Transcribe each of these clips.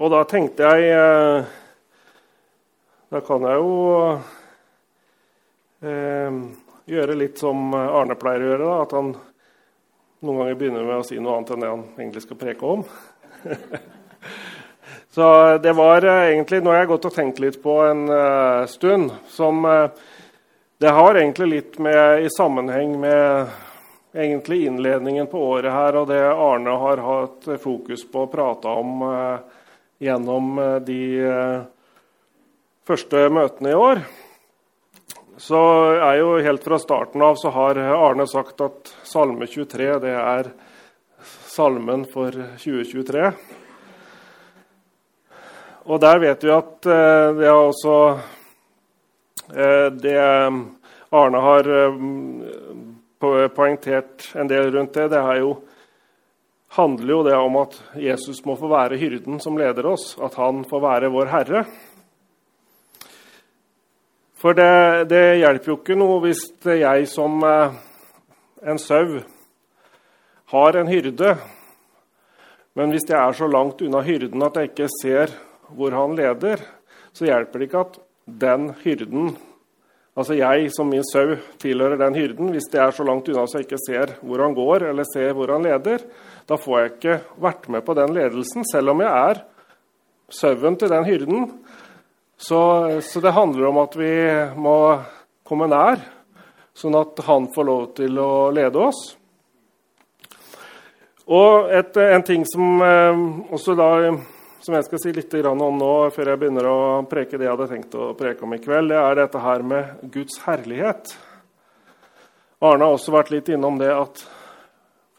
Og da tenkte jeg eh, Da kan jeg jo eh, gjøre litt som Arne pleier å gjøre. Da, at han noen ganger begynner med å si noe annet enn det han egentlig skal preke om. Så det var eh, egentlig noe jeg har gått og tenkt litt på en uh, stund. Som uh, Det har egentlig litt med, i sammenheng med egentlig innledningen på året her, og det Arne har hatt fokus på å prate om uh, gjennom de første møtene i år. Så er jo helt fra starten av så har Arne sagt at Salme 23 det er salmen for 2023. Og der vet vi at eh, det er også eh, Det Arne har eh, poengtert en del rundt det, det er jo, handler jo det om at Jesus må få være hyrden som leder oss, at han får være vår herre. For det, det hjelper jo ikke noe hvis jeg som en sau har en hyrde, men hvis jeg er så langt unna hyrden at jeg ikke ser hvor han leder, så hjelper det ikke at den hyrden Altså jeg som min sau tilhører den hyrden. Hvis det er så langt unna så jeg ikke ser hvor han går, eller ser hvor han leder, da får jeg ikke vært med på den ledelsen, selv om jeg er sauen til den hyrden. Så, så, det handler om at vi må komme nær, sånn at han får lov til å lede oss. Og et, en ting som eh, også da som jeg skal si litt om nå, før jeg begynner å preke det jeg hadde tenkt å preke om i kveld, det er dette her med Guds herlighet. Arne har også vært litt innom det at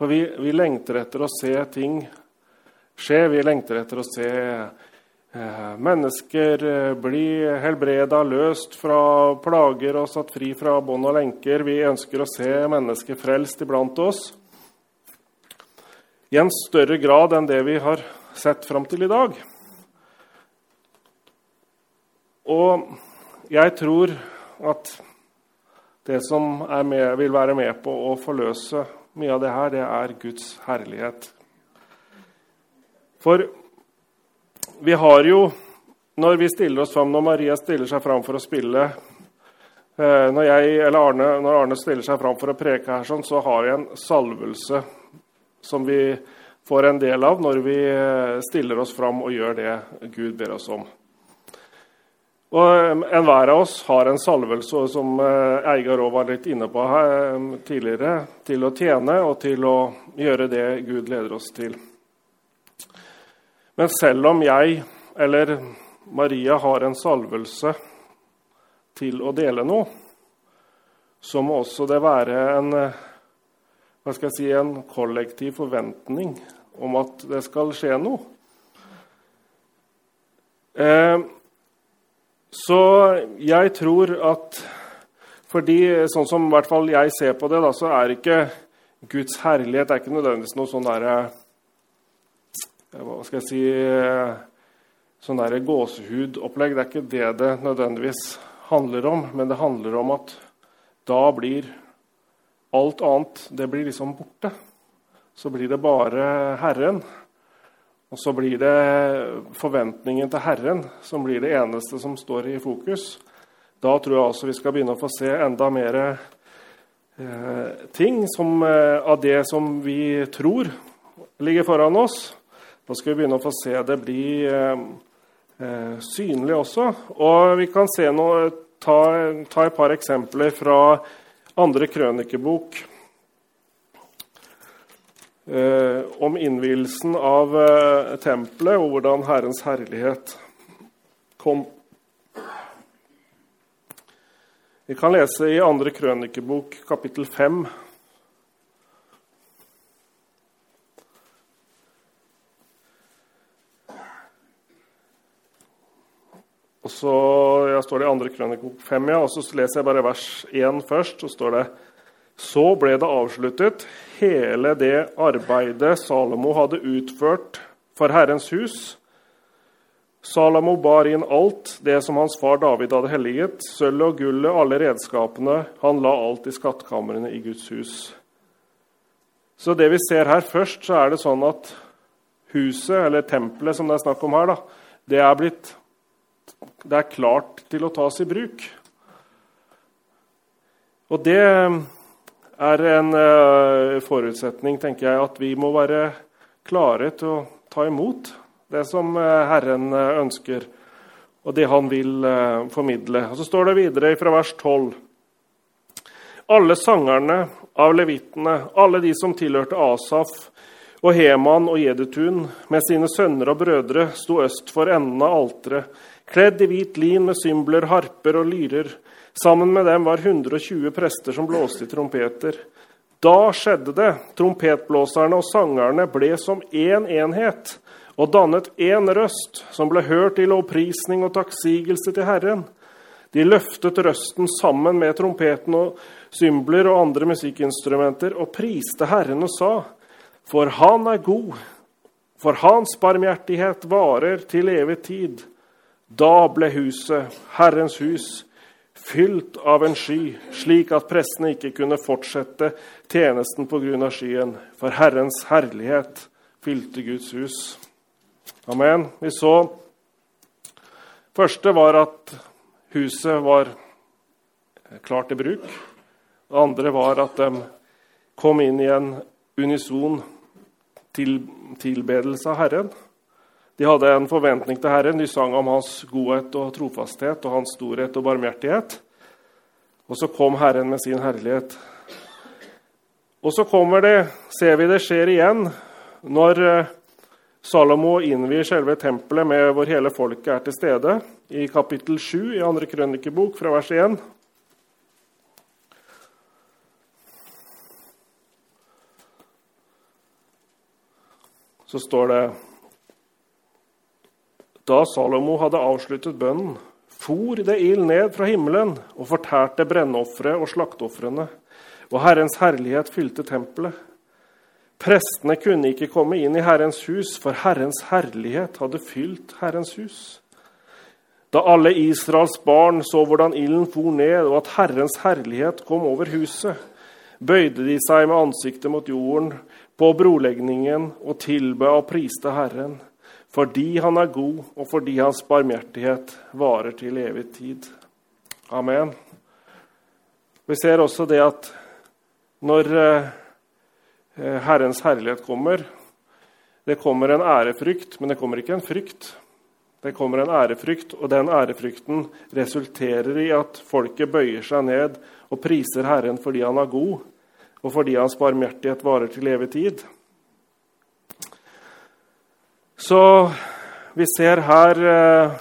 For vi, vi lengter etter å se ting skje. Vi lengter etter å se eh, mennesker eh, bli helbreda, løst fra plager og satt fri fra bånd og lenker. Vi ønsker å se mennesker frelst iblant oss i en større grad enn det vi har sett fram til i dag. Og jeg tror at det som med, vil være med på å forløse mye av det her, det er Guds herlighet. For vi har jo, når vi stiller oss fram, når Maria stiller seg fram for å spille eh, når, jeg, Arne, når Arne stiller seg fram for å preke her, sånn, så har vi en salvelse som vi får en del av når vi eh, stiller oss fram og gjør det Gud ber oss om. Og eh, Enhver av oss har en salvelse, som eh, Eigar òg var litt inne på her tidligere, til å tjene og til å gjøre det Gud leder oss til. Men selv om jeg eller Maria har en salvelse til å dele noe, så må også det være en jeg si, en kollektiv forventning om at det skal skje noe. Eh, så jeg tror at fordi, sånn som hvert fall jeg ser på det, da, så er ikke Guds herlighet er ikke nødvendigvis noe sånn derre eh, Hva skal jeg si eh, Sånn der gåsehudopplegg. Det er ikke det det nødvendigvis handler om. Men det handler om at da blir Alt annet det blir liksom borte. Så blir det bare Herren. Og så blir det forventningen til Herren som blir det eneste som står i fokus. Da tror jeg altså vi skal begynne å få se enda mer eh, ting som, eh, av det som vi tror ligger foran oss. Da skal vi begynne å få se det bli eh, eh synlig også. Og vi kan noe, ta, ta et par eksempler fra andre krønikebok om innvielsen av eh, tempelet og hvordan Herrens herlighet kom. Vi kan lese i andre krønikebok, kapittel 5. Og så ja, står det i andre krønikebok 5, ja, og så leser jeg bare vers 1 først. Så står det Så ble det avsluttet, hele det arbeidet Salomo hadde utført for Herrens hus. Salomo bar inn alt det som hans far David hadde helliget, sølvet og gullet, alle redskapene. Han la alt i skattkamrene i Guds hus. Så det vi ser her først, så er det sånn at huset, eller tempelet som det er snakk om her, da, det er blitt det er klart til å tas i bruk. Og det er en uh, forutsetning, tenker jeg, at vi må være klare til å ta imot det som uh, Herren uh, ønsker, og det han vil formidle. Og Så står det videre fra vers 12. Alle sangerne av levitene, alle de som tilhørte Asaf og Heman og Jedutun, med sine sønner og brødre, sto øst for enden av alteret, kledd i hvit lin med symbler, harper og lyrer. Sammen med dem var 120 prester som blåste i trompeter. Da skjedde det. Trompetblåserne og sangerne ble som én en enhet og dannet én røst, som ble hørt i lovprisning og takksigelse til Herren. De løftet røsten sammen med trompeten og symbler og andre musikkinstrumenter og priste Herren og sa:" For Han er god, for Hans barmhjertighet varer til evig tid. Da ble huset, Herrens hus, fylt av en sky, slik at prestene ikke kunne fortsette tjenesten pga. skyen, for Herrens herlighet fylte Guds hus. Amen. Vi så første var at huset var klart til bruk. Det andre var at de kom inn i en unison til, tilbedelse av Herren. De hadde en forventning til Herren. De sang om hans godhet og trofasthet og hans storhet og barmhjertighet. Og så kom Herren med sin herlighet. Og så kommer det, ser vi det skjer igjen, når eh, Salomo innvier selve tempelet med hvor hele folket er til stede, i kapittel 7 i andre krønikebok, fra vers 1. Så står det da Salomo hadde avsluttet bønnen, for det ild ned fra himmelen og fortærte brennofre og slakteofrene, og Herrens herlighet fylte tempelet. Prestene kunne ikke komme inn i Herrens hus, for Herrens herlighet hadde fylt Herrens hus. Da alle Israels barn så hvordan ilden for ned, og at Herrens herlighet kom over huset, bøyde de seg med ansiktet mot jorden på brolegningen og tilbød og priste Herren fordi han er god, og fordi hans barmhjertighet varer til evig tid. Amen. Vi ser også det at når eh, Herrens herlighet kommer Det kommer en ærefrykt, men det kommer ikke en frykt. Det kommer en ærefrykt, og den ærefrykten resulterer i at folket bøyer seg ned og priser Herren fordi han er god, og fordi hans barmhjertighet varer til evig tid. Så vi ser her eh,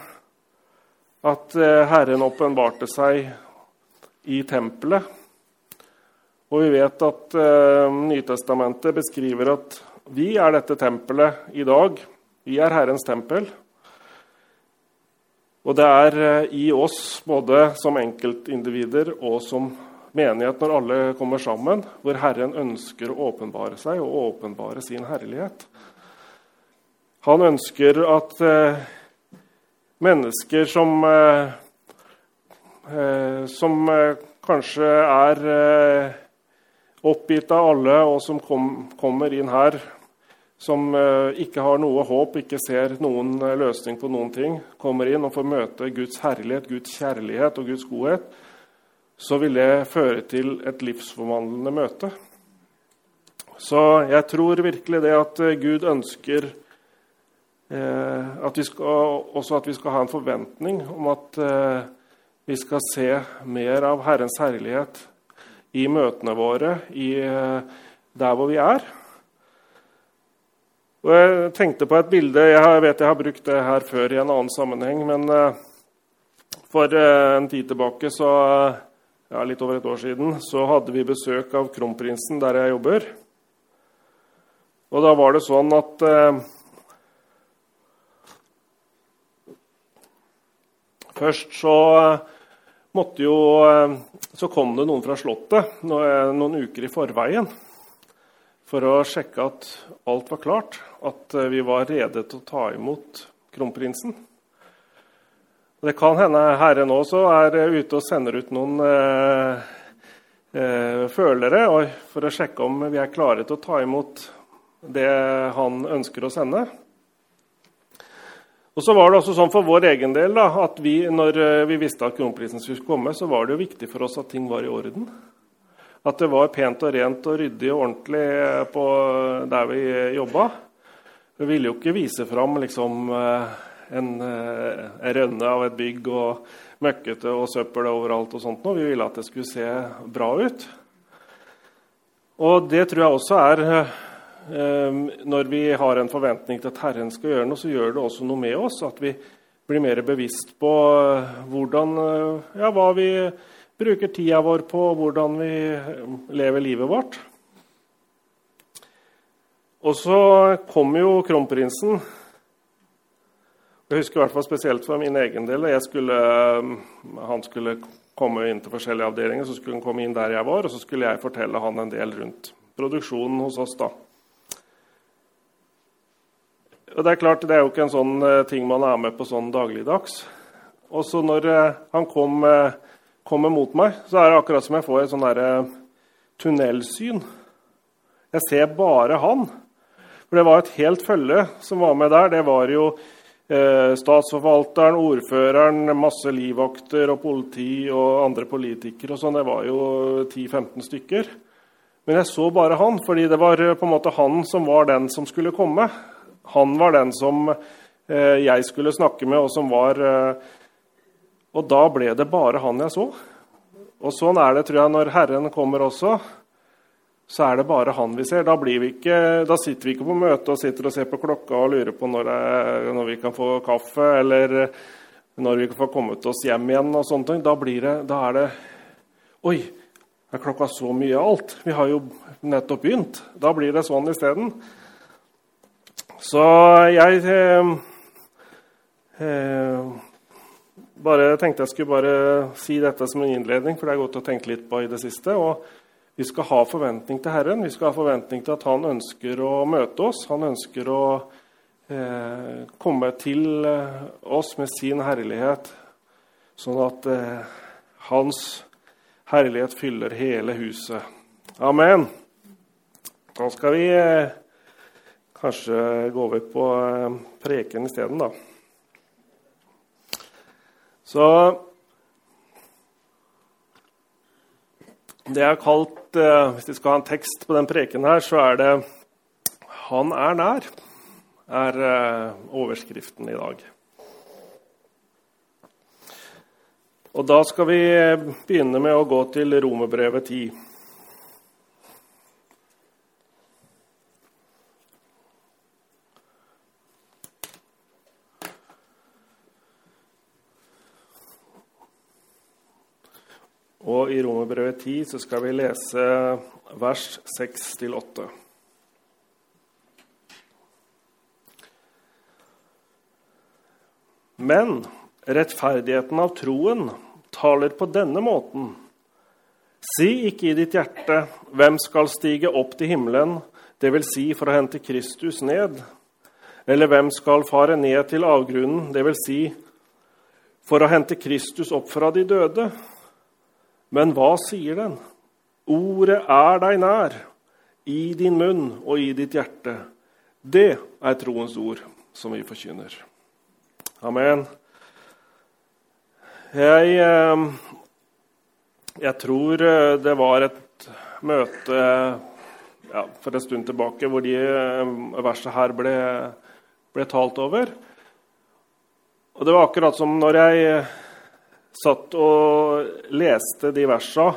at eh, Herren åpenbarte seg i tempelet. Og vi vet at eh, Nytestamentet beskriver at vi er dette tempelet i dag. Vi er Herrens tempel. Og det er i oss, både som enkeltindivider og som menighet, når alle kommer sammen, hvor Herren ønsker å åpenbare seg og åpenbare sin herlighet. Han ønsker at eh, mennesker som, eh, eh som eh, kanskje er eh, oppgitt av alle, og som kom, kommer inn her, som eh, ikke har noe håp, ikke ser noen løsning på noen ting, kommer inn og får møte Guds herlighet, Guds kjærlighet og Guds godhet, så vil det føre til et livsforvandlende møte. Så jeg tror virkelig det at Gud ønsker at vi skal, også at vi skal ha en forventning om at eh, vi skal se mer av Herrens herlighet i møtene våre, i, eh, der hvor vi er. Og jeg tenkte på et bilde Jeg vet jeg har brukt det her før i en annen sammenheng. Men for en tid tilbake, så, ja, litt over et år siden, så hadde vi besøk av kronprinsen der jeg jobber. Og da var det sånn at Først så eh, måtte jo eh, Så kom det noen fra Slottet noen uker i forveien for å sjekke at alt var klart, at eh, vi var rede til å ta imot kronprinsen. Det kan hende Herren også er ute og sender ut noen eh, følere for å sjekke om vi er klare til å ta imot det han ønsker å sende. Og så var det også sånn For vår egen del da, at vi, når eh, vi visste at kronprisen skulle komme, så var det jo viktig for oss at ting var i orden. At det var pent og rent og ryddig og ordentlig eh, på der vi jobba. Vi ville jo ikke vise fram liksom, eh, en, en rønne av et bygg og møkkete og søppel overalt. og sånt. Vi ville at det skulle se bra ut. Og det tror jeg også er når vi har en forventning til at Herren skal gjøre noe, så gjør det også noe med oss. At vi blir mer bevisst på eh, hvordan, eh, ja, hva vi bruker tida vår på, hvordan vi eh, lever livet vårt. Og så kom jo kronprinsen. Jeg husker i hvert fall spesielt for min egen del. Skulle, han skulle komme inn til forskjellige avdelinger, så skulle han komme inn der jeg var, og så skulle jeg fortelle han en del rundt produksjonen hos oss. da. Og Det er klart, det er jo ikke en sånn uh, ting man er med på sånn dagligdags. Og så når uh, han kom, uh, kommer mot meg, så er det akkurat som jeg får et sånn tunnelsyn. Jeg ser bare han. For det var et helt følge som var med der. Det var jo statsforvalteren, ordføreren, masse livvakter og politi og andre politikere. og sånn. Det var jo 10-15 stykker. Men jeg så bare han, fordi det var på en måte han som var den som skulle komme. Han var den som eh, jeg skulle snakke med, og som var eh, Og da ble det bare han jeg så. Og sånn er det, tror jeg, når Herren kommer også. Så er det bare han vi ser. Da, vi ikke, da sitter vi ikke på møte og sitter og ser på klokka og lurer på når, jeg, når vi kan få kaffe, eller når vi kan få kommet oss hjem igjen. og sånne ting. Da, det, da er det Oi, er klokka så mye alt? Vi har jo nettopp begynt. Da blir det sånn isteden. Så jeg eh, eh, bare tenkte jeg skulle bare si dette som en innledning, for det er godt å tenke litt på i det siste. Og vi skal ha forventning til Herren. Vi skal ha forventning til at Han ønsker å møte oss. Han ønsker å eh, komme til eh, oss med sin herlighet, sånn at eh, Hans herlighet fyller hele huset. Amen. Da skal vi eh, kanskje gå over på eh, preken isteden, da. Så Det jeg har kalt eh, Hvis vi skal ha en tekst på den preken her, så er det 'Han er nær', er eh, overskriften i dag. Og da skal vi begynne med å gå til Romerbrevet 10. i Romerbrevet 10 så skal vi lese vers 6-8. Men rettferdigheten av troen taler på denne måten. Si ikke i ditt hjerte, hvem skal stige opp til himmelen, dvs. Si for å hente Kristus ned? Eller hvem skal fare ned til avgrunnen, dvs. Si for å hente Kristus opp fra de døde? Men hva sier den? Ordet er deg nær, i din munn og i ditt hjerte. Det er troens ord som vi forkynner. Amen. Jeg, eh, jeg tror eh, det var et møte ja, for en stund tilbake hvor de verset her ble, ble talt over. Og det var akkurat som når jeg satt og leste de versa,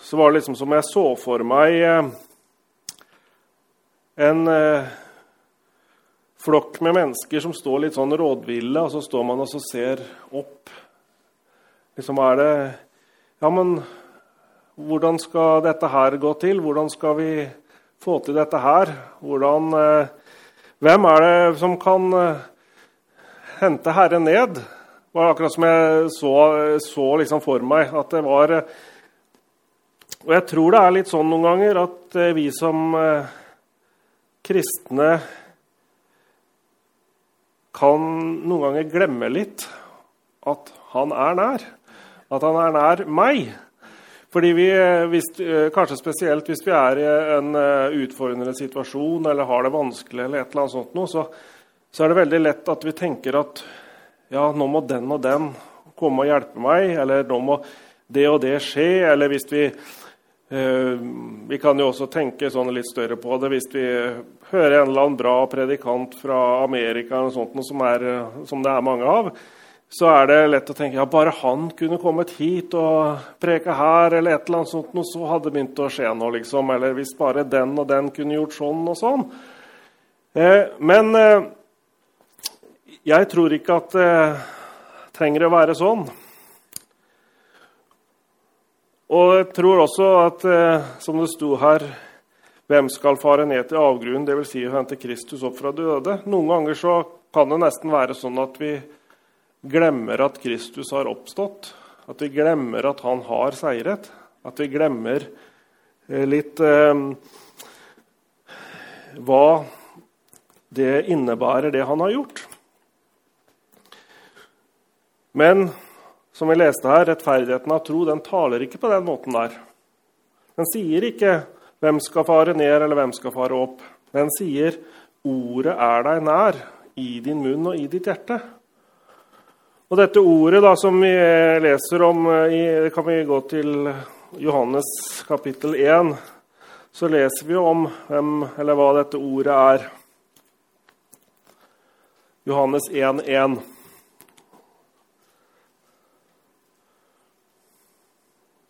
så var det liksom som jeg så for meg eh, en eh, flokk med mennesker som står litt sånn rådville, og så står man og ser opp. Liksom er det Ja, men hvordan skal dette her gå til? Hvordan skal vi få til dette her? Hvordan eh, Hvem er det som kan hente Herren ned? Det var akkurat som jeg så, så liksom for meg at det var Og jeg tror det er litt sånn noen ganger at eh, vi som eh, kristne kan noen ganger glemme litt at han er nær. At han er nær meg. Fordi vi, hvis, Kanskje spesielt hvis vi er i en utfordrende situasjon eller har det vanskelig, eller et eller annet sånt, så, så er det veldig lett at vi tenker at ja, nå må den og den komme og hjelpe meg, eller nå må det og det skje. Eller hvis vi Eh, vi kan jo også tenke sånn litt større på det hvis vi hører en eller annen bra predikant fra Amerika sånt, som, er, som, det er mange av. Så er det lett å tenke ja, bare han kunne kommet hit og preka her, eller et eller annet sånt, så hadde det begynt å skje noe. liksom. Eller hvis bare den og den kunne gjort sånn og sånn. Eh, men eh, jeg tror ikke at det trenger å være sånn. Og jeg tror også at, eh, som det sto her Hvem skal fare ned til avgrunnen, dvs. Si å hente Kristus opp fra døde? Noen ganger så kan det nesten være sånn at vi glemmer at Kristus har oppstått. At vi glemmer at han har seiret. At vi glemmer eh, litt eh, hva det innebærer, det han har gjort. Men som vi leste her, rettferdigheten av tro, den taler ikke på den måten der. Den sier ikke 'hvem skal fare ned', eller 'hvem skal fare opp'. Den sier 'ordet er deg nær, i din munn og i ditt hjerte'. Og dette ordet da, som vi leser om i, kan vi gå til Johannes kapittel 1. Så leser vi om hvem, eller hva dette ordet er. Johannes 1,1.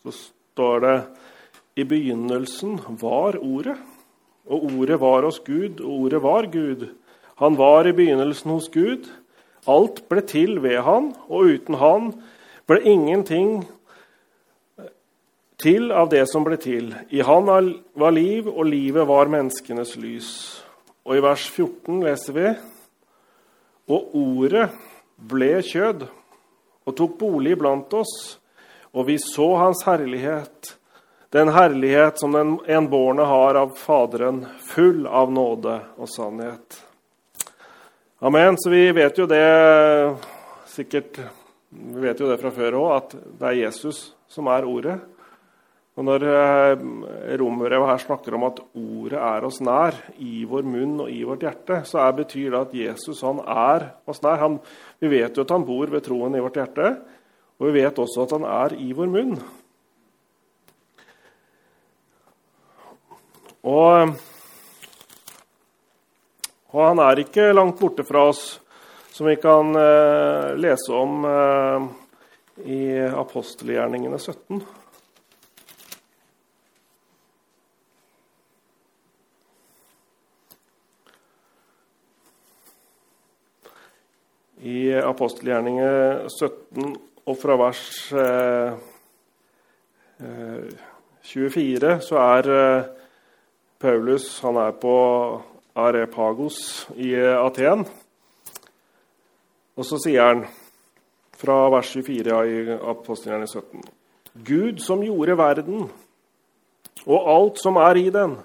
Så står det i begynnelsen var Ordet, og Ordet var hos Gud, og Ordet var Gud. Han var i begynnelsen hos Gud. Alt ble til ved han, og uten han ble ingenting til av det som ble til. I han var liv, og livet var menneskenes lys. Og i vers 14 leser vi Og ordet ble kjød og tok bolig blant oss og vi så hans herlighet, den herlighet som den enbårne har av Faderen, full av nåde og sannhet. Amen. Så vi vet jo det sikkert Vi vet jo det fra før òg, at det er Jesus som er Ordet. Og Når romerbrevet her snakker om at Ordet er oss nær, i vår munn og i vårt hjerte, så betyr det at Jesus han er oss nær. Han, vi vet jo at han bor ved troen i vårt hjerte. Og vi vet også at han er i vår munn. Og, og han er ikke langt borte fra oss, som vi kan eh, lese om eh, i apostelgjerningene 17. I apostelgjerningene 17 og fra vers eh, 24 eh, så er eh, Paulus han er på Arepagos i eh, Aten. Og så sier han fra vers 24 i Apostelgjerningen 17.: Gud som gjorde verden og alt som er i den,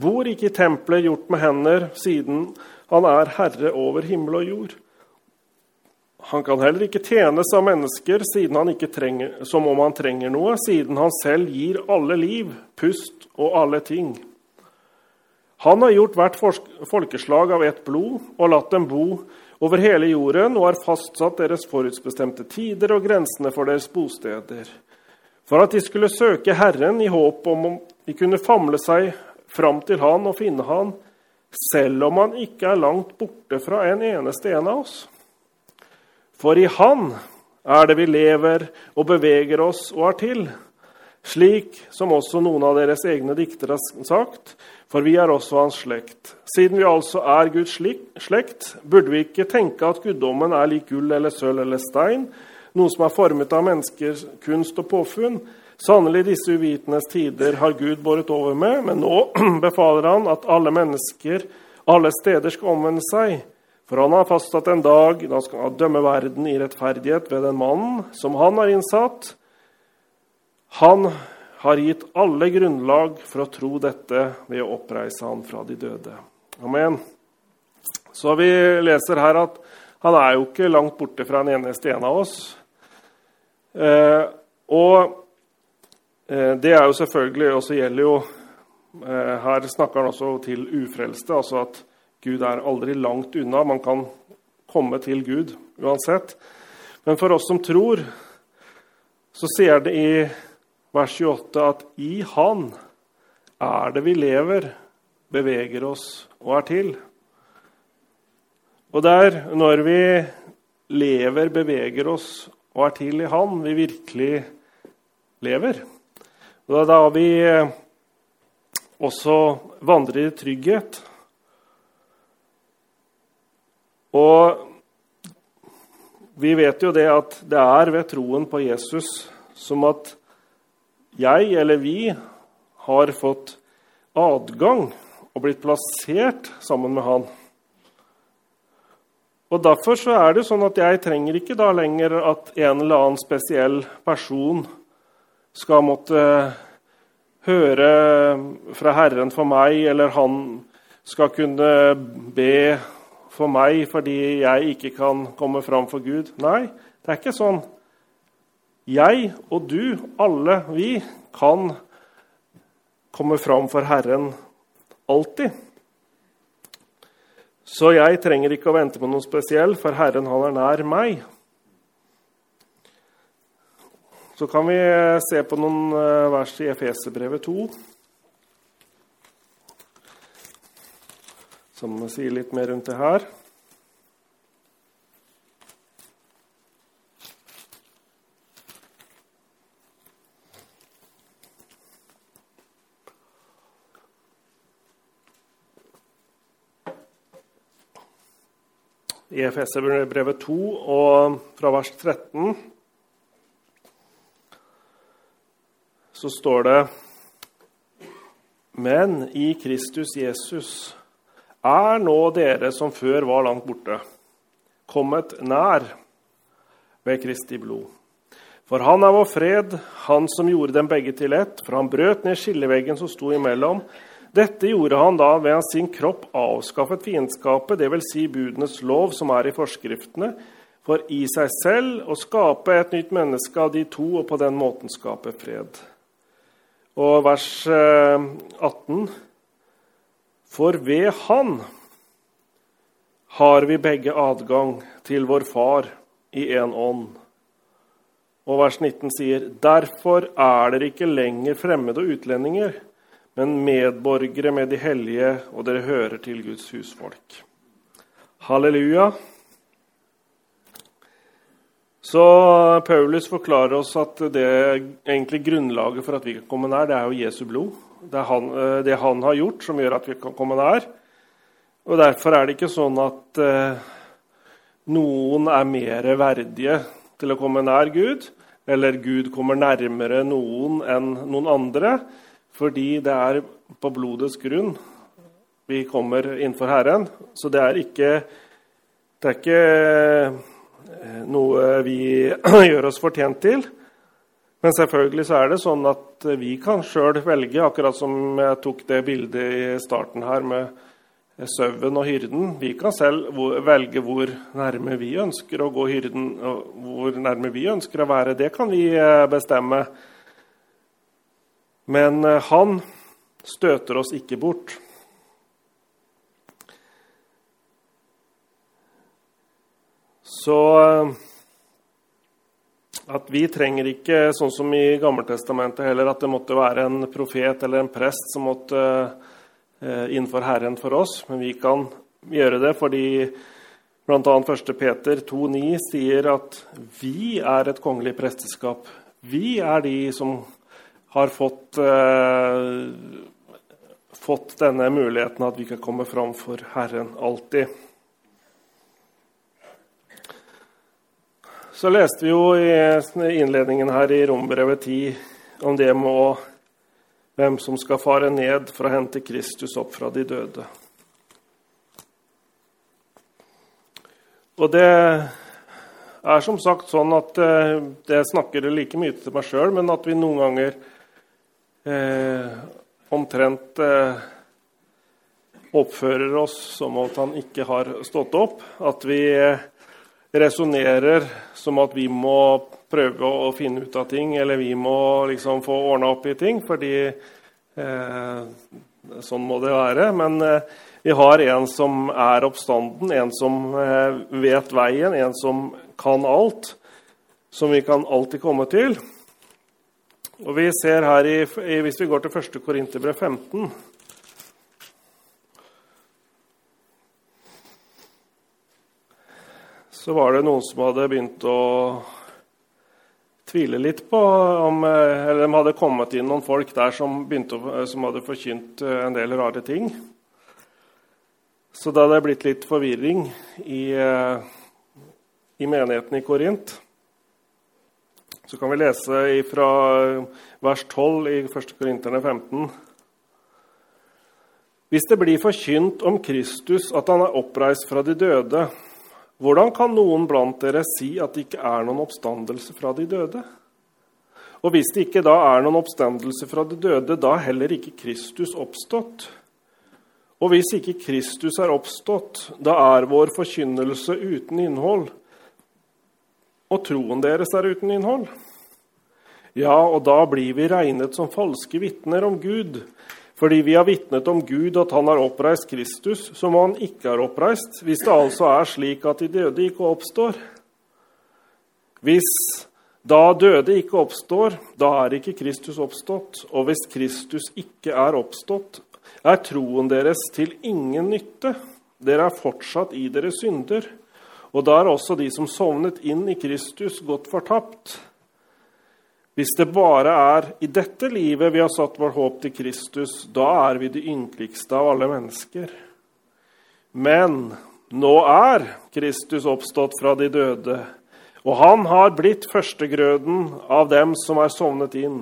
bor ikke i tempelet gjort med hender, siden han er herre over himmel og jord. Han kan heller ikke tjenes av mennesker trenger, som om han trenger noe, siden han selv gir alle liv, pust og alle ting. Han har gjort hvert folkeslag av ett blod og latt dem bo over hele jorden og har fastsatt deres forutsbestemte tider og grensene for deres bosteder, for at de skulle søke Herren i håp om de kunne famle seg fram til Han og finne Han, selv om Han ikke er langt borte fra en eneste en av oss. For i Han er det vi lever og beveger oss og er til. Slik som også noen av deres egne diktere har sagt, for vi er også hans slekt. Siden vi altså er Guds slekt, burde vi ikke tenke at guddommen er lik gull eller sølv eller stein, noe som er formet av menneskers kunst og påfunn. Sannelig, disse uvitenes tider har Gud båret over med, men nå befaler han at alle mennesker alle steder skal omvende seg. For han har fastsatt en dag da skal han dømme verden i rettferdighet ved den mannen som han har innsatt. Han har gitt alle grunnlag for å tro dette ved å oppreise han fra de døde. Amen. Så vi leser her at han er jo ikke langt borte fra en eneste en av oss. Eh, og Eh, det er jo selvfølgelig også gjelder jo eh, Her snakker han også til ufrelste, altså at Gud er aldri langt unna. Man kan komme til Gud uansett. Men for oss som tror, så ser det i vers 28 at i Han er det vi lever, beveger oss og er til. Og det er når vi lever, beveger oss og er til i Han, vi virkelig lever. Og det er da vi også vandrer i trygghet. Og vi vet jo det at det er ved troen på Jesus som at jeg eller vi har fått adgang og blitt plassert sammen med han. Og Derfor så er det sånn at jeg trenger ikke da lenger at en eller annen spesiell person skal måtte høre fra Herren for meg, eller han skal kunne be for meg fordi jeg ikke kan komme fram for Gud. Nei, det er ikke sånn. Jeg og du, alle vi, kan komme fram for Herren alltid. Så jeg trenger ikke å vente på noe spesielt, for Herren han er nær meg. Så kan vi se på noen eh, vers i Efeserbrevet 2. Som sier litt mer rundt det her. i Efeserbrevet 2 og fra vers 13 så står det Men i Kristus Jesus er nå dere som før var langt borte, kommet nær ved Kristi blod. For han er vår fred, han som gjorde dem begge til ett, for han brøt ned skilleveggen som sto imellom, dette gjorde han da ved han sin kropp avskaffet fiendskapet, dvs. Si budenes lov, som er i forskriftene, for i seg selv å skape et nytt menneske av de to, og på den måten skape fred. Og vers 18.: eh, For ved Han har vi begge adgang til vår Far i én ånd. Og vers 19 sier.: Derfor er dere ikke lenger fremmede og utlendinger men medborgere med de hellige, og dere hører til Guds husfolk. Halleluja. Så Paulus forklarer oss at det egentlig grunnlaget for at vi kan komme nær, det er jo Jesu blod. Det er han, eh, det han har gjort, som gjør at vi kan komme nær. Og Derfor er det ikke sånn at eh, noen er mer verdige til å komme nær Gud, eller Gud kommer nærmere noen enn noen andre. Fordi det er på blodets grunn vi kommer innenfor Herren. Så det er ikke, det er ikke eh, noe vi gjør oss fortjent til. Men selvfølgelig så er det sånn at vi kan sjøl velge, akkurat som jeg tok det bildet i starten her med sauen og hyrden. Vi kan selv velge hvor nærme vi ønsker å gå hyrden, og hvor nærme vi ønsker å være. Det kan vi eh, bestemme. Men eh, han støter oss ikke bort. Så eh, at vi trenger ikke, sånn som i Gammeltestamentet heller, at det måtte være en profet eller en prest som måtte eh, innenfor Herren for oss, men vi kan gjøre det fordi bl.a. 1. Peter 2,9 sier at vi er et kongelig presteskap. Vi er de som har fått, eh, fått denne muligheten at vi kan komme fram for Herren alltid. Så leste vi jo i innledningen her i Rombrevet 10 om det med hvem som skal fare ned for å hente Kristus opp fra de døde. Og det er som sagt sånn at eh, det snakker like mye til meg sjøl, men at vi noen ganger eh, omtrent eh, oppfører oss som at han ikke har stått opp. At vi eh, resonnerer som at vi må prøve å, finne ut av ting, eller vi må liksom få ordna opp i ting, fordi eh, sånn må det være. Men eh, vi har en som er oppstanden, en som eh, vet veien, en som kan alt, som vi kan alltid komme til. Og vi ser her, i, Hvis vi går til 1. Korinterbrev 15 så var det noen som hadde begynt å tvile litt på om eh, Eller de hadde kommet inn noen folk der som, å, som hadde forkynt eh, en del rare ting. Så da hadde det blitt litt forvirring i, eh, i menigheten i Korint. Så kan vi lese fra vers 12 i 1. Korinterne 15. Hvis det blir forkynt om Kristus at han er oppreist fra de døde, hvordan kan noen blant dere si at det ikke er noen oppstandelse fra de døde? Og hvis det ikke da er noen oppstandelse fra de døde, da er heller ikke Kristus oppstått. Og hvis ikke Kristus er oppstått, da er vår forkynnelse uten innhold, og troen deres er uten innhold. Ja, og da blir vi regnet som falske vitner om Gud, fordi vi har vitnet om Gud at han har oppreist Kristus, som han ikke har oppreist, hvis det altså er slik at de døde ikke oppstår. Hvis da døde ikke oppstår, da er ikke Kristus oppstått. Og hvis Kristus ikke er oppstått, er troen deres til ingen nytte. Dere er fortsatt i deres synder. Og da er også de som sovnet inn i Kristus, gått fortapt. Hvis det bare er i dette livet vi har satt vår håp til Kristus, da er vi de ynkeligste av alle mennesker. Men nå er Kristus oppstått fra de døde, og han har blitt førstegrøden av dem som er sovnet inn.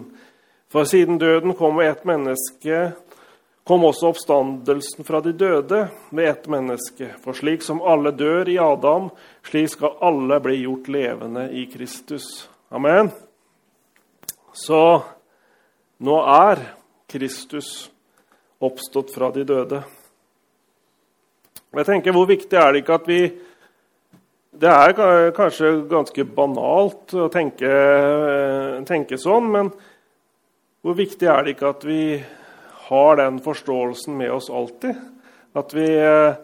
For siden døden kom med ett menneske, kom også oppstandelsen fra de døde med ett menneske. For slik som alle dør i Adam, slik skal alle bli gjort levende i Kristus. Amen. Så nå er Kristus oppstått fra de døde. Jeg tenker, Hvor viktig er det ikke at vi Det er kanskje ganske banalt å tenke, tenke sånn, men hvor viktig er det ikke at vi har den forståelsen med oss alltid? At vi eh,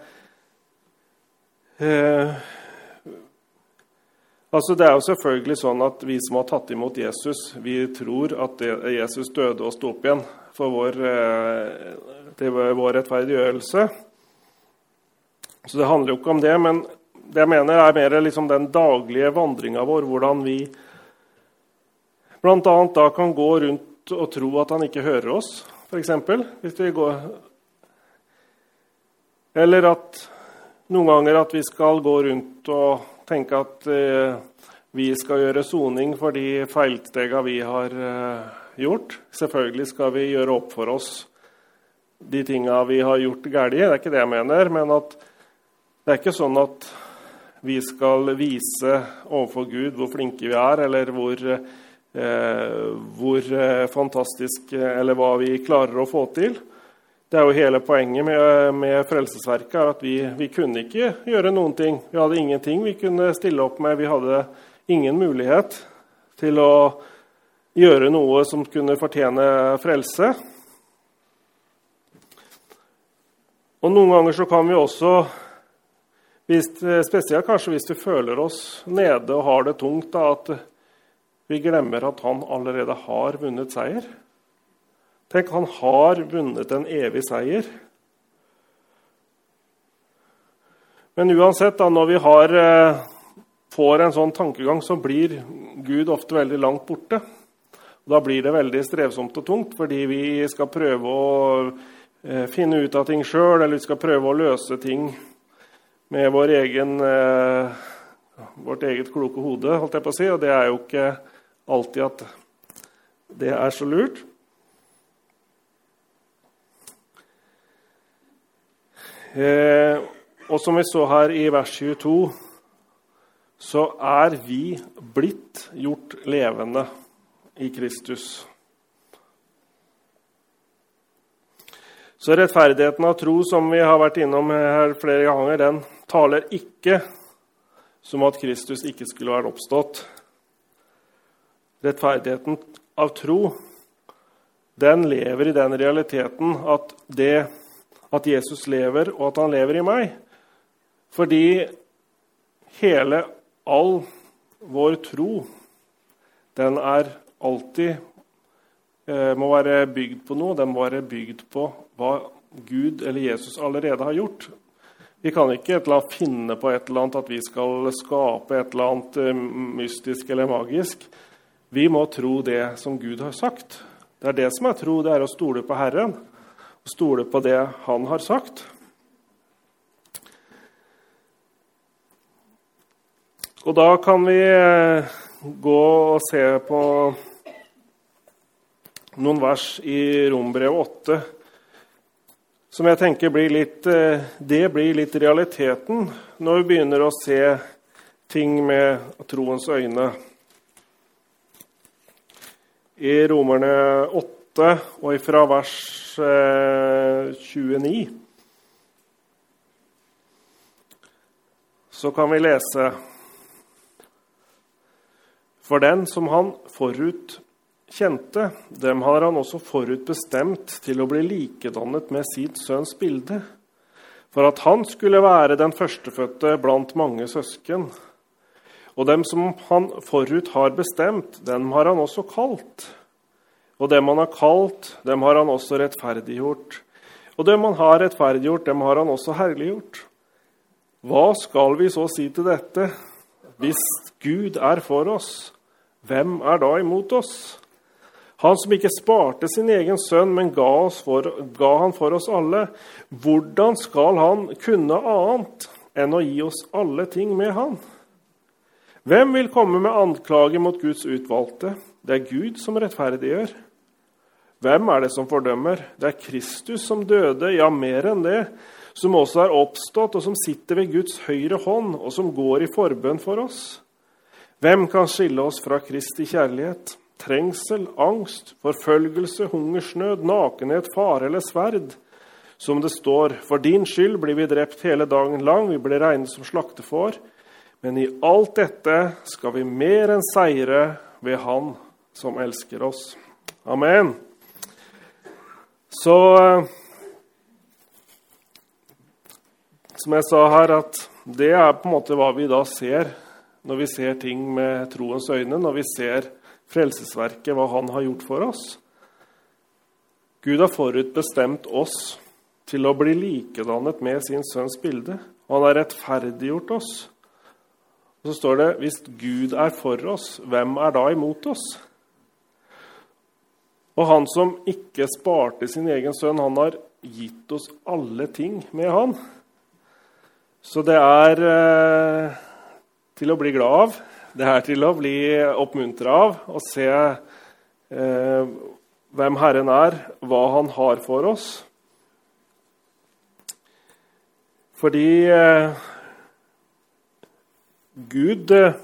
Altså, det er jo selvfølgelig sånn at Vi som har tatt imot Jesus, vi tror at Jesus døde og sto opp igjen for vår, eh, vår rettferdiggjørelse. Så det handler jo ikke om det. Men det jeg mener, er mer liksom den daglige vandringa vår. Hvordan vi bl.a. da kan gå rundt og tro at han ikke hører oss, f.eks. Hvis vi går Eller at noen ganger at vi skal gå rundt og tenke at eh, vi skal gjøre soning for de feilstega vi har eh, gjort. Selvfølgelig skal vi gjøre opp for oss de tinga vi har gjort galt. Det er ikke det jeg mener. Men at det er ikke sånn at vi skal vise overfor Gud hvor flinke vi er, eller hvor, eh, hvor eh, fantastisk Eller hva vi klarer å få til. Det er jo hele poenget med, med Frelsesverket er at vi, vi, kunne ikke gjøre noen ting. Vi hadde ingenting vi kunne stille opp med. Vi hadde ingen mulighet til å gjøre noe som kunne fortjene frelse. Og Noen ganger så kan vi også, hvis, spesielt kanskje hvis vi føler oss nede og har det tungt, da, at vi glemmer at han allerede har vunnet seier. Tenk, han har vunnet en evig seier. Men uansett, da, når vi har, eh, får en sånn tankegang, så blir Gud ofte veldig langt borte. Da blir det veldig strevsomt og tungt, fordi vi skal prøve å eh, finne ut av ting sjøl, eller vi skal prøve å løse ting med vår egen, eh, vårt eget kloke hode, holdt jeg på å si. Og det er jo ikke alltid at det er så lurt. Eh, og som vi så her i vers 22, så er vi blitt gjort levende i Kristus. Så rettferdigheten av tro, som vi har vært innom her flere ganger, den taler ikke som at Kristus ikke skulle vært oppstått. rettferdigheten av tro, den lever i den realiteten at, det, at Jesus lever, og at han lever i meg. Fordi hele, all vår tro, den er alltid eh, må være bygd på noe. Den må være bygd på hva Gud eller Jesus allerede har gjort. Vi kan ikke finne på et eller annet at vi skal skape et eller annet eh, mystisk eller magisk. Vi må tro det som Gud har sagt. Det er det som er tro, det er å stole på Herren. Stole på det Han har sagt. Og da kan vi eh, gå og se på noen vers i Rombrevet 8 som jeg tenker blir litt, eh, det blir litt realiteten når vi begynner å se ting med troens øyne. I Romerne 8 og ifra vers 29 eh, så kan vi lese For den som han forut kjente, dem har han også forutbestemt til å bli likedannet med sitt sønns bilde, for at han skulle være den førstefødte blant mange søsken. Og dem som han forut har bestemt, dem har han også kalt. Og dem han har kalt, dem har han også rettferdiggjort. Og dem han har rettferdiggjort, dem har han også herliggjort. Hva skal vi så si til dette? Hvis Gud er for oss, hvem er da imot oss? Han som ikke sparte sin egen sønn, men ga, for, ga, han for oss alle. Hvordan skal han kunne annet enn å gi oss alle ting med han? Hvem vil komme med anklage mot Guds utvalgte? Det er Gud som rettferdiggjør. Hvem er det som fordømmer? Det er Kristus som døde, ja, mer enn det, som også er oppstått, og som sitter ved Guds høyre hånd, og som går i forbønn for oss. Hvem kan skille oss fra Kristi kjærlighet? trengsel, angst, forfølgelse, hungersnød, nakenhet, fare eller sverd. Som det står, for din skyld blir vi drept hele dagen lang, vi blir regnet som slaktefår. Men i alt dette skal vi mer enn seire ved Han som elsker oss. Amen. Så Som jeg sa her, at det er på en måte hva vi da ser når vi ser ting med troens øyne, når vi ser frelsesverket, hva han har gjort for oss. Gud har forutbestemt oss til å bli likedannet med sin sønns bilde. Han har rettferdiggjort oss. Og så står det hvis Gud er for oss, hvem er da imot oss? Og han som ikke sparte sin egen sønn, han har gitt oss alle ting med han. Så det er eh, til å bli glad av. Det er til å bli oppmuntra av å se eh, hvem Herren er, hva Han har for oss. Fordi eh, Gud eh,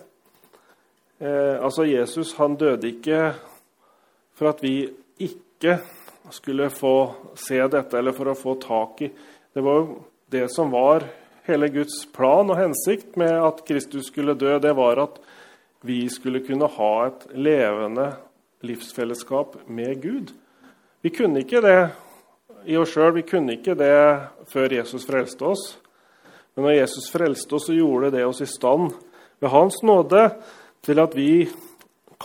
Altså, Jesus, han døde ikke for at vi ikke skulle få se dette eller for å få tak i Det var jo det som var hele Guds plan og hensikt med at Kristus skulle dø. Det var at vi skulle kunne ha et levende livsfellesskap med Gud. Vi kunne ikke det i oss sjøl, vi kunne ikke det før Jesus frelste oss. Men når Jesus frelste oss, så gjorde det oss i stand ved Hans nåde til at vi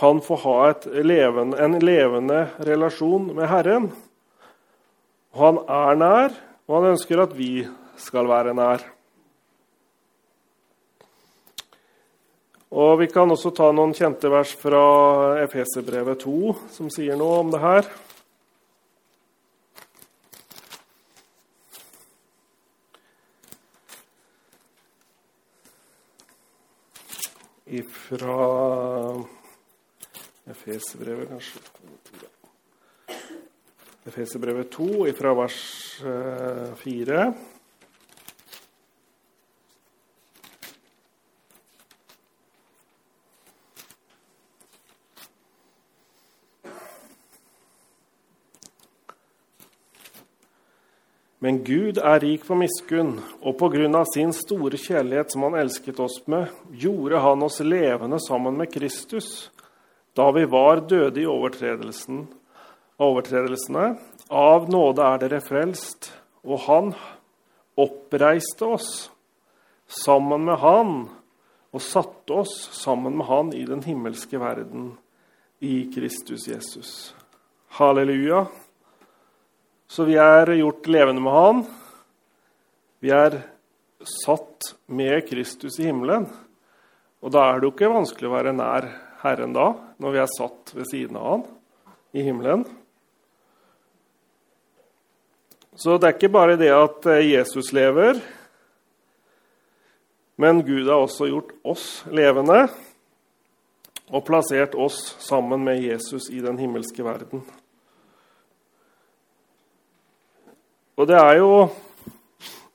kan få ha levende, en levende relasjon med Herren. Og han er nær, og han ønsker at vi skal være nær. Og Vi kan også ta noen kjente vers fra Efeserbrevet 2, som sier noe om det her. Ifra Efeserbrevet, kanskje Efeserbrevet 2, fra vers 4. Eh, Men Gud er rik på miskunn, og på grunn av sin store kjærlighet som han elsket oss med, gjorde han oss levende sammen med Kristus. Da vi var døde i overtredelsen, overtredelsene. Av nåde er dere frelst, og Han oppreiste oss sammen med Han og satte oss sammen med Han i den himmelske verden i Kristus Jesus. Halleluja. Så vi er gjort levende med Han. Vi er satt med Kristus i himmelen. Og da er det jo ikke vanskelig å være nær Herren da, når vi er satt ved siden av Han i himmelen. Så det er ikke bare det at eh, Jesus lever, men Gud har også gjort oss levende og plassert oss sammen med Jesus i den himmelske verden. Og det er jo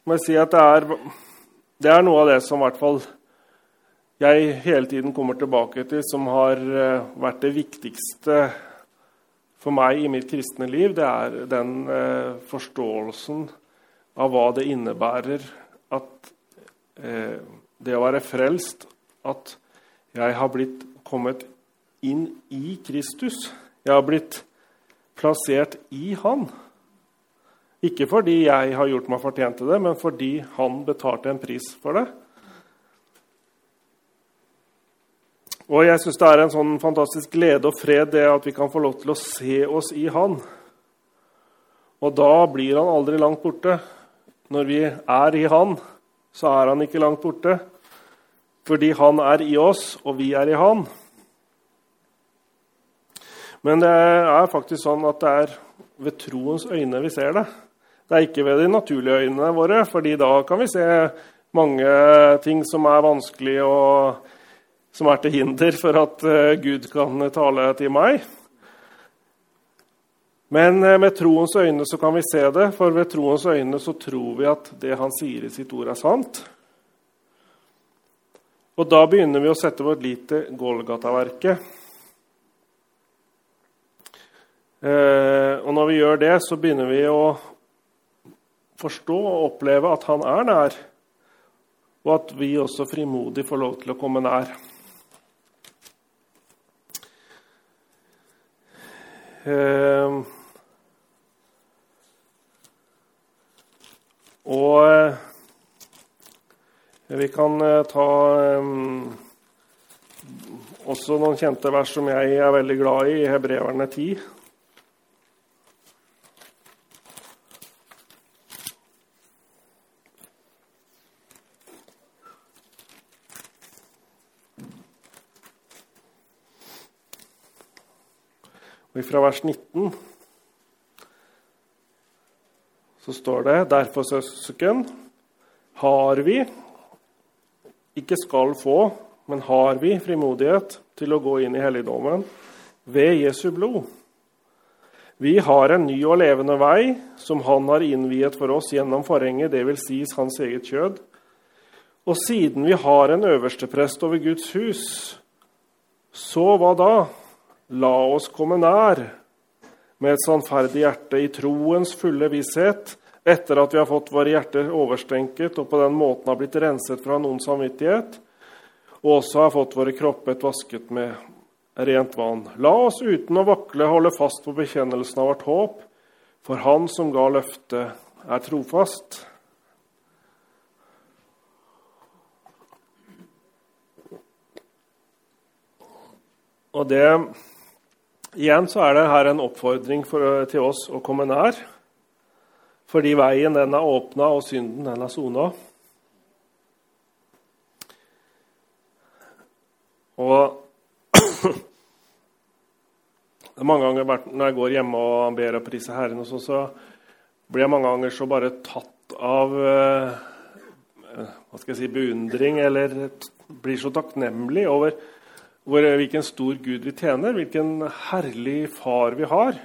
må jeg si at det er, det er noe av det som i hvert fall jeg hele tiden kommer tilbake til, som har eh, vært det viktigste for meg i mitt kristne liv, det er den eh, forståelsen av hva det innebærer at eh, det å være frelst At jeg har blitt kommet inn i Kristus. Jeg har blitt plassert i Han. Ikke fordi jeg har gjort meg fortjent til det, men fordi Han betalte en pris for det. Og jeg syns det er en sånn fantastisk glede og fred det at vi kan få lov til å se oss i Han. Og da blir Han aldri langt borte. Når vi er i Han, så er Han ikke langt borte. Fordi Han er i oss, og vi er i Han. Men det er faktisk sånn at det er ved troens øyne vi ser det. Det er ikke ved de naturlige øynene våre, fordi da kan vi se mange ting som er vanskelig og som er til hinder for at eh, Gud kan tale til meg. Men eh, med troens øyne så kan vi se det, for ved troens øyne så tror vi at det han sier i sitt ord, er sant. Og da begynner vi å sette vårt lit til Golgata-verket. Eh, og når vi gjør det, så begynner vi å forstå og oppleve at han er nær, og at vi også frimodig får lov til å komme nær. Og eh, vi kan eh, ta ehm, også noen kjente vers som jeg er veldig glad i, i Hebreverne 10. Og fra vers 19 så står det derfor, søsken, har vi, ikke skal få, men har vi frimodighet til å gå inn i helligdommen ved Jesu blod. Vi har en ny og levende vei som han har innviet for oss gjennom forhenget, dvs. Si hans eget kjød. Og siden vi har en øversteprest over Guds hus, så hva da? La oss komme nær med et sannferdig hjerte i troens fulle visshet, etter at vi har fått våre hjerter overstenket og på den måten har blitt renset fra noen samvittighet, og også har fått våre kropper vasket med rent vann. La oss uten å vakle holde fast på bekjennelsen av vårt håp, for Han som ga løftet, er trofast. Og det Igjen så er det her en oppfordring for, til oss å komme nær. Fordi veien den er åpna, og synden den er sona. Og det er mange ganger Når jeg går hjemme og ber og priser Herren, og så, så blir jeg mange ganger så bare tatt av eh, hva skal jeg si, beundring, eller blir så takknemlig over hvor, hvilken stor Gud vi tjener, hvilken herlig far vi har.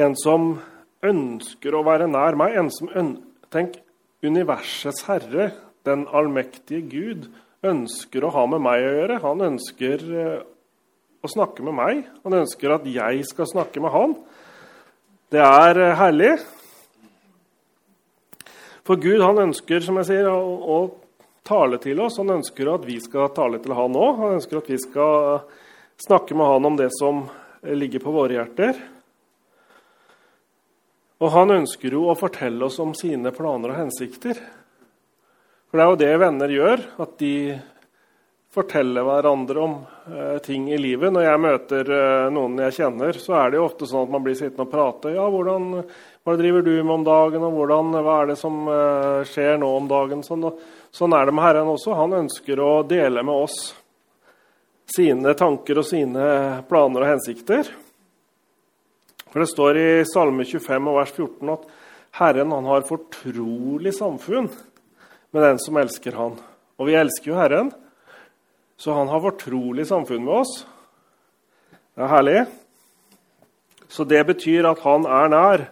En som ønsker å være nær meg. En som Tenk, universets herre, den allmektige Gud, ønsker å ha med meg å gjøre. Han ønsker eh, å snakke med meg. Han ønsker at jeg skal snakke med han. Det er eh, herlig. For Gud han ønsker som jeg sier, å, å tale til oss. Han ønsker at vi skal tale til han òg. Han ønsker at vi skal snakke med han om det som ligger på våre hjerter. Og han ønsker jo å fortelle oss om sine planer og hensikter. For det er jo det venner gjør, at de forteller hverandre om eh, ting i livet. Når jeg møter eh, noen jeg kjenner, så er det jo ofte sånn at man blir sittende og prate. Ja, hvordan, hva driver du med om dagen, og hvordan, hva er det som eh, skjer nå om dagen? Sånn, sånn er det med Herren også. Han ønsker å dele med oss sine tanker og sine planer og hensikter. For Det står i Salme 25 og vers 14 at Herren han har fortrolig samfunn med den som elsker han. Og vi elsker jo Herren, så han har fortrolig samfunn med oss. Det er herlig. Så det betyr at han er nær.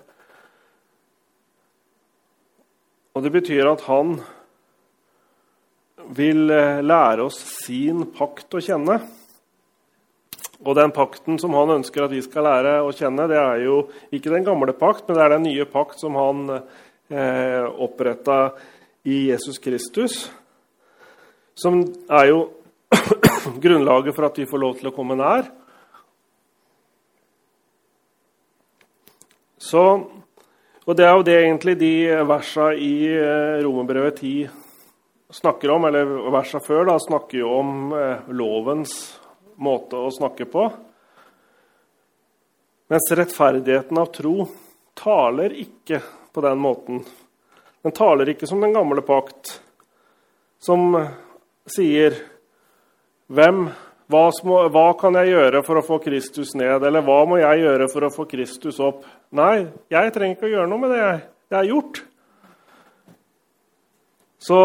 Og det betyr at han vil eh, lære oss sin pakt å kjenne. Og den pakten som han ønsker at vi skal lære å kjenne, det er jo ikke den gamle pakt, men det er den nye pakt som han eh, oppretta i Jesus Kristus. Som er jo grunnlaget for at vi får lov til å komme nær. Så, og det er jo det egentlig de versa i eh, Romerbrevet 10 snakker om, eller versa før da, snakker jo om eh, lovens måte å snakke på. Mens rettferdigheten av tro taler ikke på den måten. Den taler ikke som den gamle pakt, som sier hvem, hva, små, hva, kan jeg gjøre for å få Kristus ned? Eller hva må jeg gjøre for å få Kristus opp? Nei, jeg trenger ikke å gjøre noe med det. Det er gjort. Så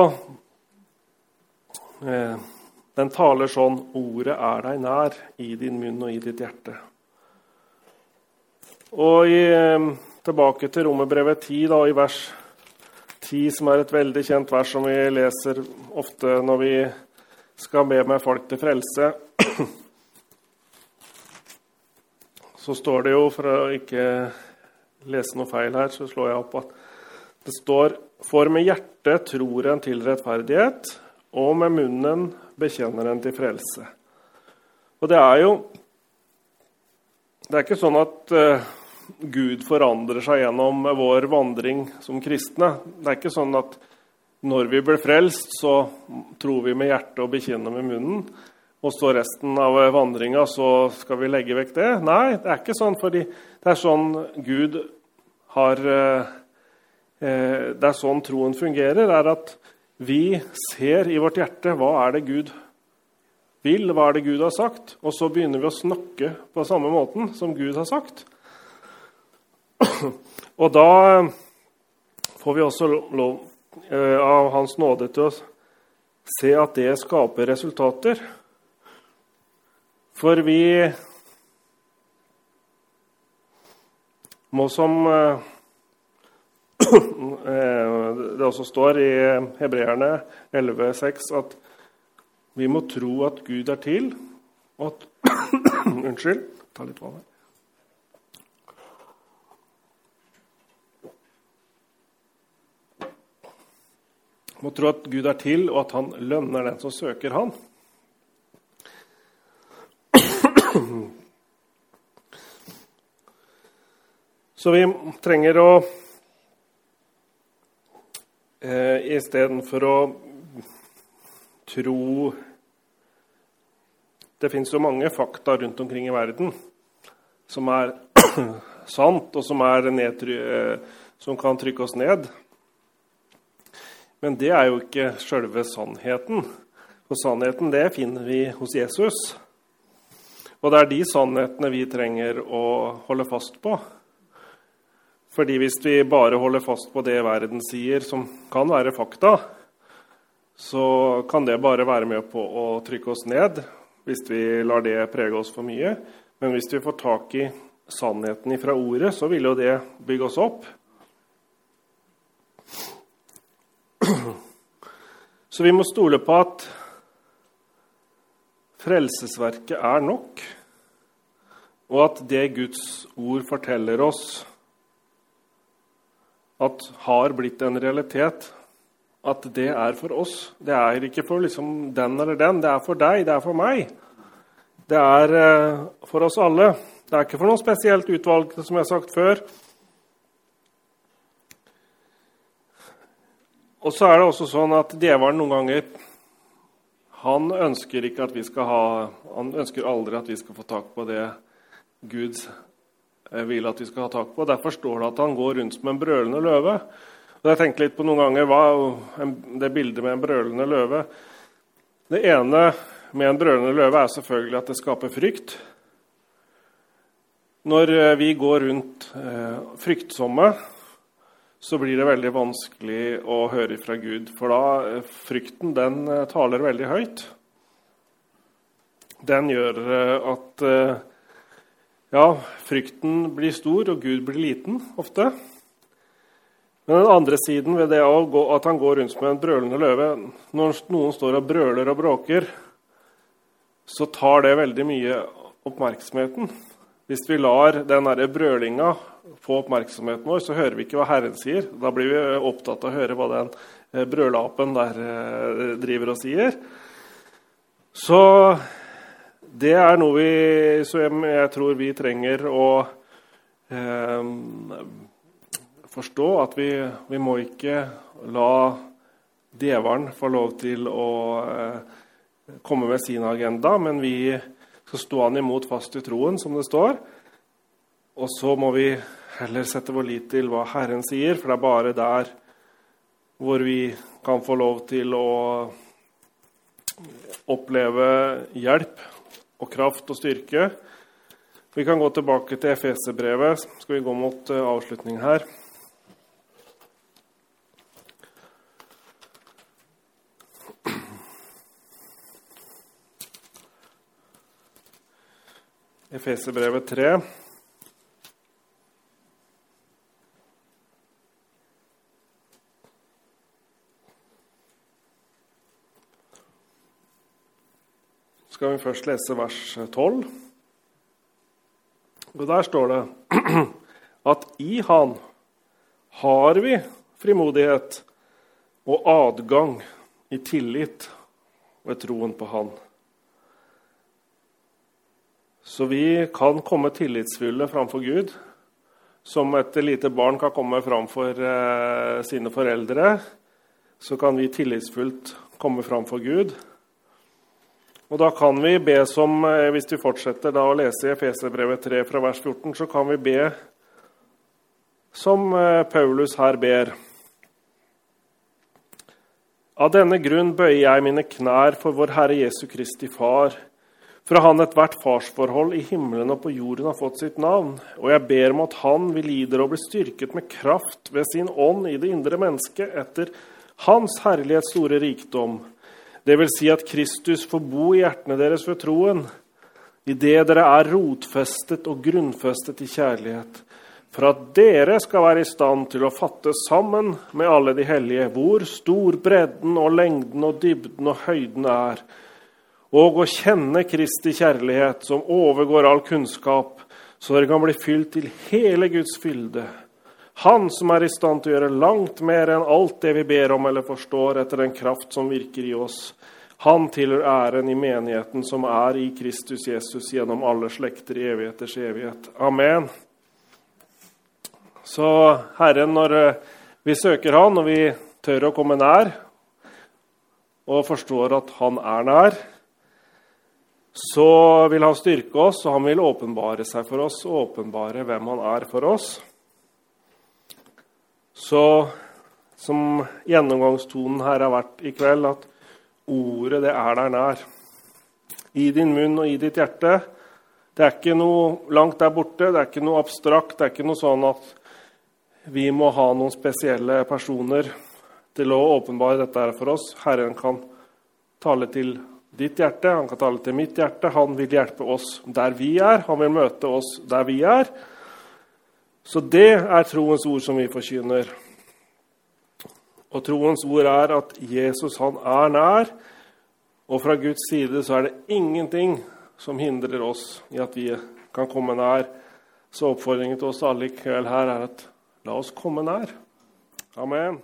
den taler sånn Ordet er deg nær i din munn og i ditt hjerte. Og i, eh, tilbake til Romerbrevet 10, da, i vers 10, som er et veldig kjent vers som vi leser ofte når vi skal be med folk til frelse. Så står det jo, for å ikke lese noe feil her, så slår jeg opp at det står For med hjertet tror en til rettferdighet, og med munnen bekjenner en til frelse. Og det er jo Det er ikke sånn at uh, Gud forandrer seg gjennom vår vandring som kristne. Det er ikke sånn at når vi blir frelst, så tror vi med hjertet og bekjenner med munnen. Og så resten av vandringa så skal vi legge vekk det. Nei, det er ikke sånn, fordi det er sånn Gud har uh, Det er sånn troen fungerer. er at vi ser i vårt hjerte hva er det Gud vil, hva er det Gud har sagt, og så begynner vi å snakke på samme måten som Gud har sagt. Og da får vi også lov eh, av Hans nåde til å se at det skaper resultater. For vi må som eh, Eh, det også står i Hebreerne 11,6 at vi må tro at Gud er til, og at Unnskyld. Ta litt vann her. Må tro at Gud er til, og at han lønner den som søker han. Så vi trenger å eh, istedenfor å tro Det fins jo mange fakta rundt omkring i verden som er sant, og som, er eh, som kan trykke oss ned. Men det er jo ikke sjølve sannheten. For sannheten det finner vi hos Jesus. Og det er de sannhetene vi trenger å holde fast på. Fordi hvis vi bare holder fast på det verden sier, som kan være fakta, så kan det bare være med på å trykke oss ned hvis vi lar det prege oss for mye. Men hvis vi får tak i sannheten fra ordet, så vil jo det bygge oss opp. Så vi må stole på at frelsesverket er nok, og at det Guds ord forteller oss, at har blitt en realitet. At det er for oss. Det er ikke for liksom den eller den. Det er for deg, det er for meg. Det er eh, for oss alle. Det er ikke for noe spesielt utvalgte, som jeg har sagt før. Og så er det også sånn at djevelen noen ganger han ønsker ikke at vi skal ha, han ønsker aldri at vi skal få tak på det Gud vil at vi skal ha tak på. Derfor står det at han går rundt som en brølende løve. Og jeg tenkte litt på noen ganger hva, det bildet med en brølende løve. Det ene med en brølende løve er selvfølgelig at det skaper frykt. Når eh, vi går rundt eh, fryktsomme, så blir det veldig vanskelig å høre fra Gud. For da eh, frykten den eh, taler veldig høyt. Den gjør eh, at ja, frykten blir stor, og Gud blir liten ofte. Men den andre siden ved det at han går rundt som en brølende løve Når noen står og brøler og bråker, så tar det veldig mye oppmerksomheten. Hvis vi lar den brølinga få oppmerksomheten vår, så hører vi ikke hva Herren sier. Da blir vi opptatt av å høre hva den eh, brølapen der eh, driver og sier. Så det er noe vi, som jeg tror vi trenger å eh, forstå. At vi, vi, må ikke la djevelen få lov til å eh, komme med sin agenda, men vi skal stå han imot fast i troen, som det står. Og så må vi heller sette vår lit til hva Herren sier, for det er bare der hvor vi kan få lov til å oppleve hjelp og kraft og styrke. Vi kan gå tilbake til Efeserbrevet. Skal vi gå mot eh, avslutning her? Efeserbrevet 3. skal vi først lese vers 12. Og Der står det at i Han har vi frimodighet og adgang i tillit ved troen på Han. Så vi kan komme tillitsfulle framfor Gud, som et lite barn kan komme framfor eh, sine foreldre. Så kan vi tillitsfullt komme framfor Gud. Og da kan vi be som, eh, Hvis vi fortsetter da å lese i Efeserbrevet 3 fra vers 14, så kan vi be som eh, Paulus her ber. Av denne grunn bøyer jeg mine knær for vår Herre Jesu Kristi Far fra han ethvert farsforhold i himmelen og på jorden har fått sitt navn. Og jeg ber om at han vil gi dere blir bli styrket med kraft ved sin ånd i det indre mennesket etter hans herlighets store rikdom. Det vil si at Kristus får bo i hjertene deres ved troen, idet dere er rotfestet og grunnfestet i kjærlighet, for at dere skal være i stand til å fatte sammen med alle de hellige hvor stor bredden og lengden og dybden og høyden er, og å kjenne Kristi kjærlighet, som overgår all kunnskap, så dere kan bli fylt til hele Guds fylde. Han som er i stand til å gjøre langt mer enn alt det vi ber om eller forstår, etter den kraft som virker i oss. Han tilhører æren i menigheten som er i Kristus Jesus gjennom alle slekter i evigheters evighet. Amen. Så Herren, når eh, vi søker Han, og vi tør å komme nær, og forstår at Han er nær, så vil han styrke oss, og han vil åpenbare seg for oss åpenbare hvem han er for oss. Så som gjennomgangstonen her har vært i kveld, at ordet, det er der nær. I din munn og i ditt hjerte. Det er ikke noe langt der borte, det er ikke noe abstrakt. Det er ikke noe sånn at vi må ha noen spesielle personer til å åpenbare dette her for oss. Herren kan tale til ditt hjerte, han kan tale til mitt hjerte. Han vil hjelpe oss der vi er, han vil møte oss der vi er. Så det er troens ord som vi forkynner. Og troens ord er at Jesus han er nær, og fra Guds side så er det ingenting som hindrer oss i at vi kan komme nær. Så oppfordringen til oss alle i kveld her er at la oss komme nær. Amen.